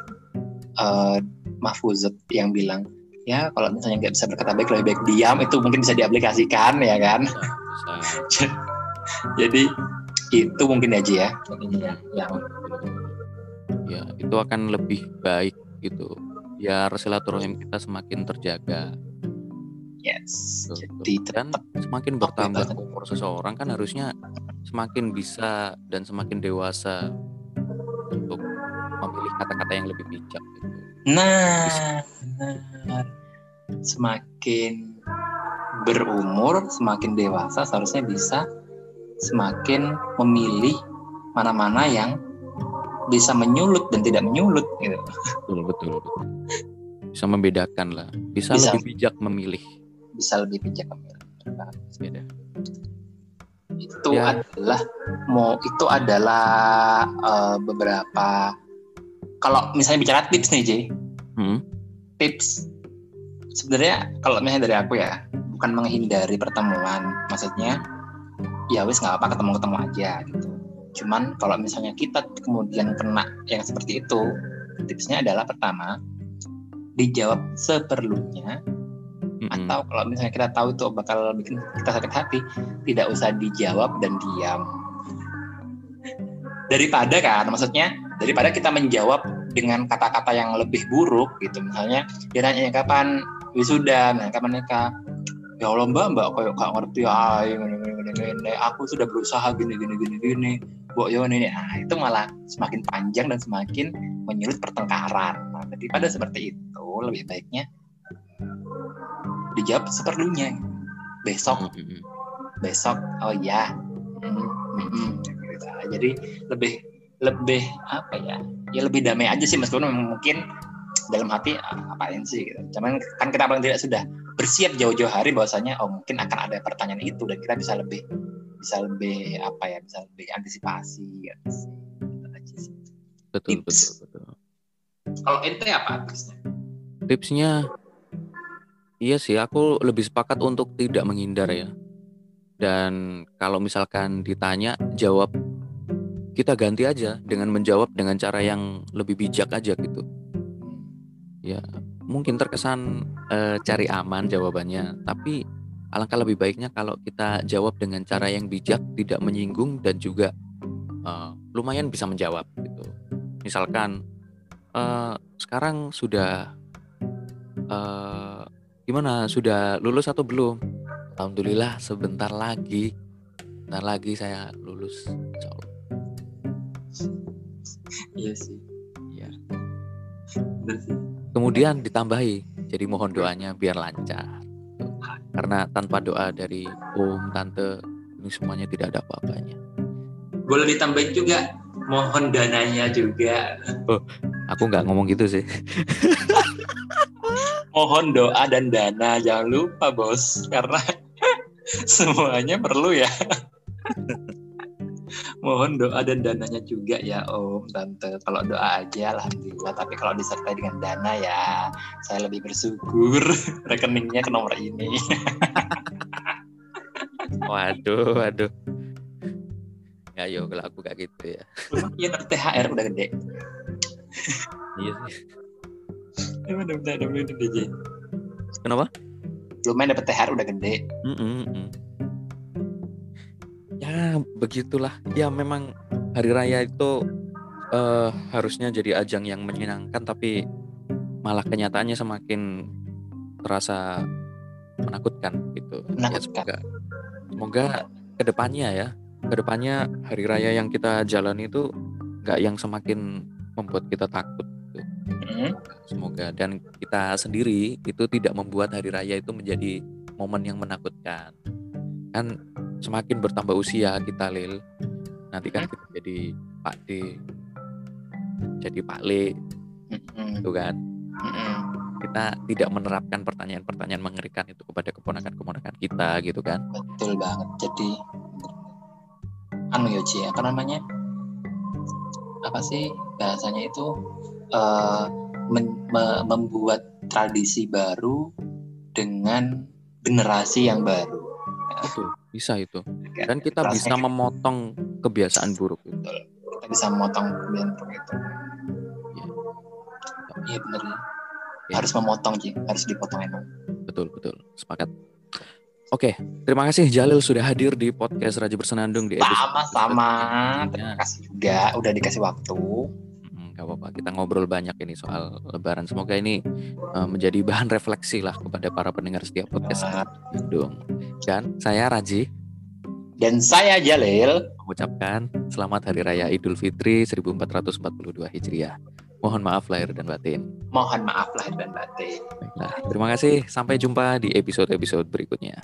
eh, mahfuzat yang bilang ya kalau misalnya nggak bisa berkata baik lebih baik diam itu mungkin bisa diaplikasikan ya kan. Bisa, bisa. Jadi itu mungkin aja ya ya Ya, itu akan lebih baik gitu. Biar silaturahim kita semakin terjaga. yes. Betul, Jadi dan semakin bertambah umur seseorang kan harusnya semakin bisa dan semakin dewasa untuk memilih kata-kata yang lebih bijak gitu. Nah, benar. Semakin berumur, semakin dewasa, seharusnya bisa semakin memilih mana-mana yang bisa menyulut dan tidak menyulut gitu. Betul, betul, betul. Bisa membedakan lah. Bisa, Bisa. lebih bijak memilih. Bisa lebih bijak memilih. Beda. Itu Ya. adalah mau itu adalah eh, beberapa kalau misalnya bicara tips nih, Jay. Hmm, tips sebenarnya kalau misalnya dari aku ya bukan menghindari pertemuan maksudnya ya wis nggak apa ketemu ketemu aja gitu cuman kalau misalnya kita kemudian kena yang seperti itu tipsnya adalah pertama dijawab seperlunya mm-mm. atau kalau misalnya kita tahu itu bakal bikin kita sakit hati tidak usah dijawab dan diam daripada kan maksudnya daripada kita menjawab dengan kata-kata yang lebih buruk gitu misalnya dia nanya kapan wisuda nah kapan nikah ya Allah mbak mbak kayak gak ngerti gini, gini. aku sudah berusaha gini gini gini gini bu yo ini nah itu malah semakin panjang dan semakin menyulut pertengkaran. Nah, daripada seperti itu lebih baiknya dijawab seperlunya. Besok. Besok. Oh ya Hmm, hmm, hmm. Gitu. jadi lebih lebih apa ya? Ya lebih damai aja sih meskipun mungkin dalam hati "Ah, apain sih gitu. cuman kan kita paling tidak sudah bersiap jauh-jauh hari bahwasanya oh mungkin akan ada pertanyaan itu dan kita bisa lebih bisa lebih apa ya bisa lebih antisipasi gitu aja sih. Betul, Tips. betul, betul. kalau ente apa tipsnya tipsnya iya sih aku lebih sepakat untuk tidak menghindar ya dan kalau misalkan ditanya jawab kita ganti aja dengan menjawab dengan cara yang lebih bijak aja gitu ya mungkin terkesan uh, cari aman jawabannya tapi alangkah lebih baiknya kalau kita jawab dengan cara yang bijak tidak menyinggung dan juga uh, lumayan bisa menjawab gitu. Misalkan uh, sekarang sudah uh, gimana sudah lulus atau belum? Alhamdulillah sebentar lagi sebentar lagi saya lulus iya sih. Iya. Kemudian ditambahi jadi mohon doanya biar lancar karena tanpa doa dari om tante ini semuanya tidak ada apa-apanya. Boleh ditambahin juga mohon dananya juga. Oh aku nggak ngomong gitu sih. Mohon doa dan dana jangan lupa bos. Karena semuanya perlu ya mohon doa dan dananya juga ya Om Tante. Kalau doa aja Alhamdulillah. Tapi kalau disertai dengan dana ya saya lebih bersyukur rekeningnya ke nomor ini. Waduh waduh. Ya yo kalau aku gak gitu ya. Iya THR udah gede. Iya. Sih udah udah udah udah gede kenapa? Lumayan dapet THR udah gede. Mm -mm ya begitulah ya memang hari raya itu uh, harusnya jadi ajang yang menyenangkan tapi malah kenyataannya semakin terasa menakutkan gitu ya, menakutkan. ya semoga semoga ke depannya ya ke depannya hari raya yang kita jalani itu nggak yang semakin membuat kita takut gitu. mm-hmm. semoga dan kita sendiri itu tidak membuat hari raya itu menjadi momen yang menakutkan kan semakin bertambah usia kita Lil. Nanti kan kita jadi Pak D jadi Pak Le mm itu kan? Kita tidak menerapkan pertanyaan-pertanyaan mengerikan itu kepada keponakan-keponakan kita gitu kan? Betul banget. Jadi anu Yoji ya, apa namanya? Apa sih bahasanya itu? Uh, men, me, membuat tradisi baru dengan generasi yang baru. Betul, bisa itu. Dan kita bisa memotong kebiasaan buruk itu. Kita bisa memotong kebiasaan buruk itu. Iya, iya benar ya. ya. Harus memotong sih, harus dipotong emang. Betul, betul. Sepakat. Oke, terima kasih Jalil sudah hadir di podcast Raja Bersenandung di episode Sama-sama. Terima kasih juga udah dikasih waktu gak apa-apa kita ngobrol banyak ini soal lebaran. Semoga ini uh, menjadi bahan refleksi lah kepada para pendengar setiap podcast dong. Dan saya Raji. Dan saya Jalil. Mengucapkan selamat hari raya Idul Fitri 1442 Hijriah. Mohon maaf lahir dan batin. Mohon maaf lahir dan batin. Baiklah, terima kasih. Sampai jumpa di episode-episode berikutnya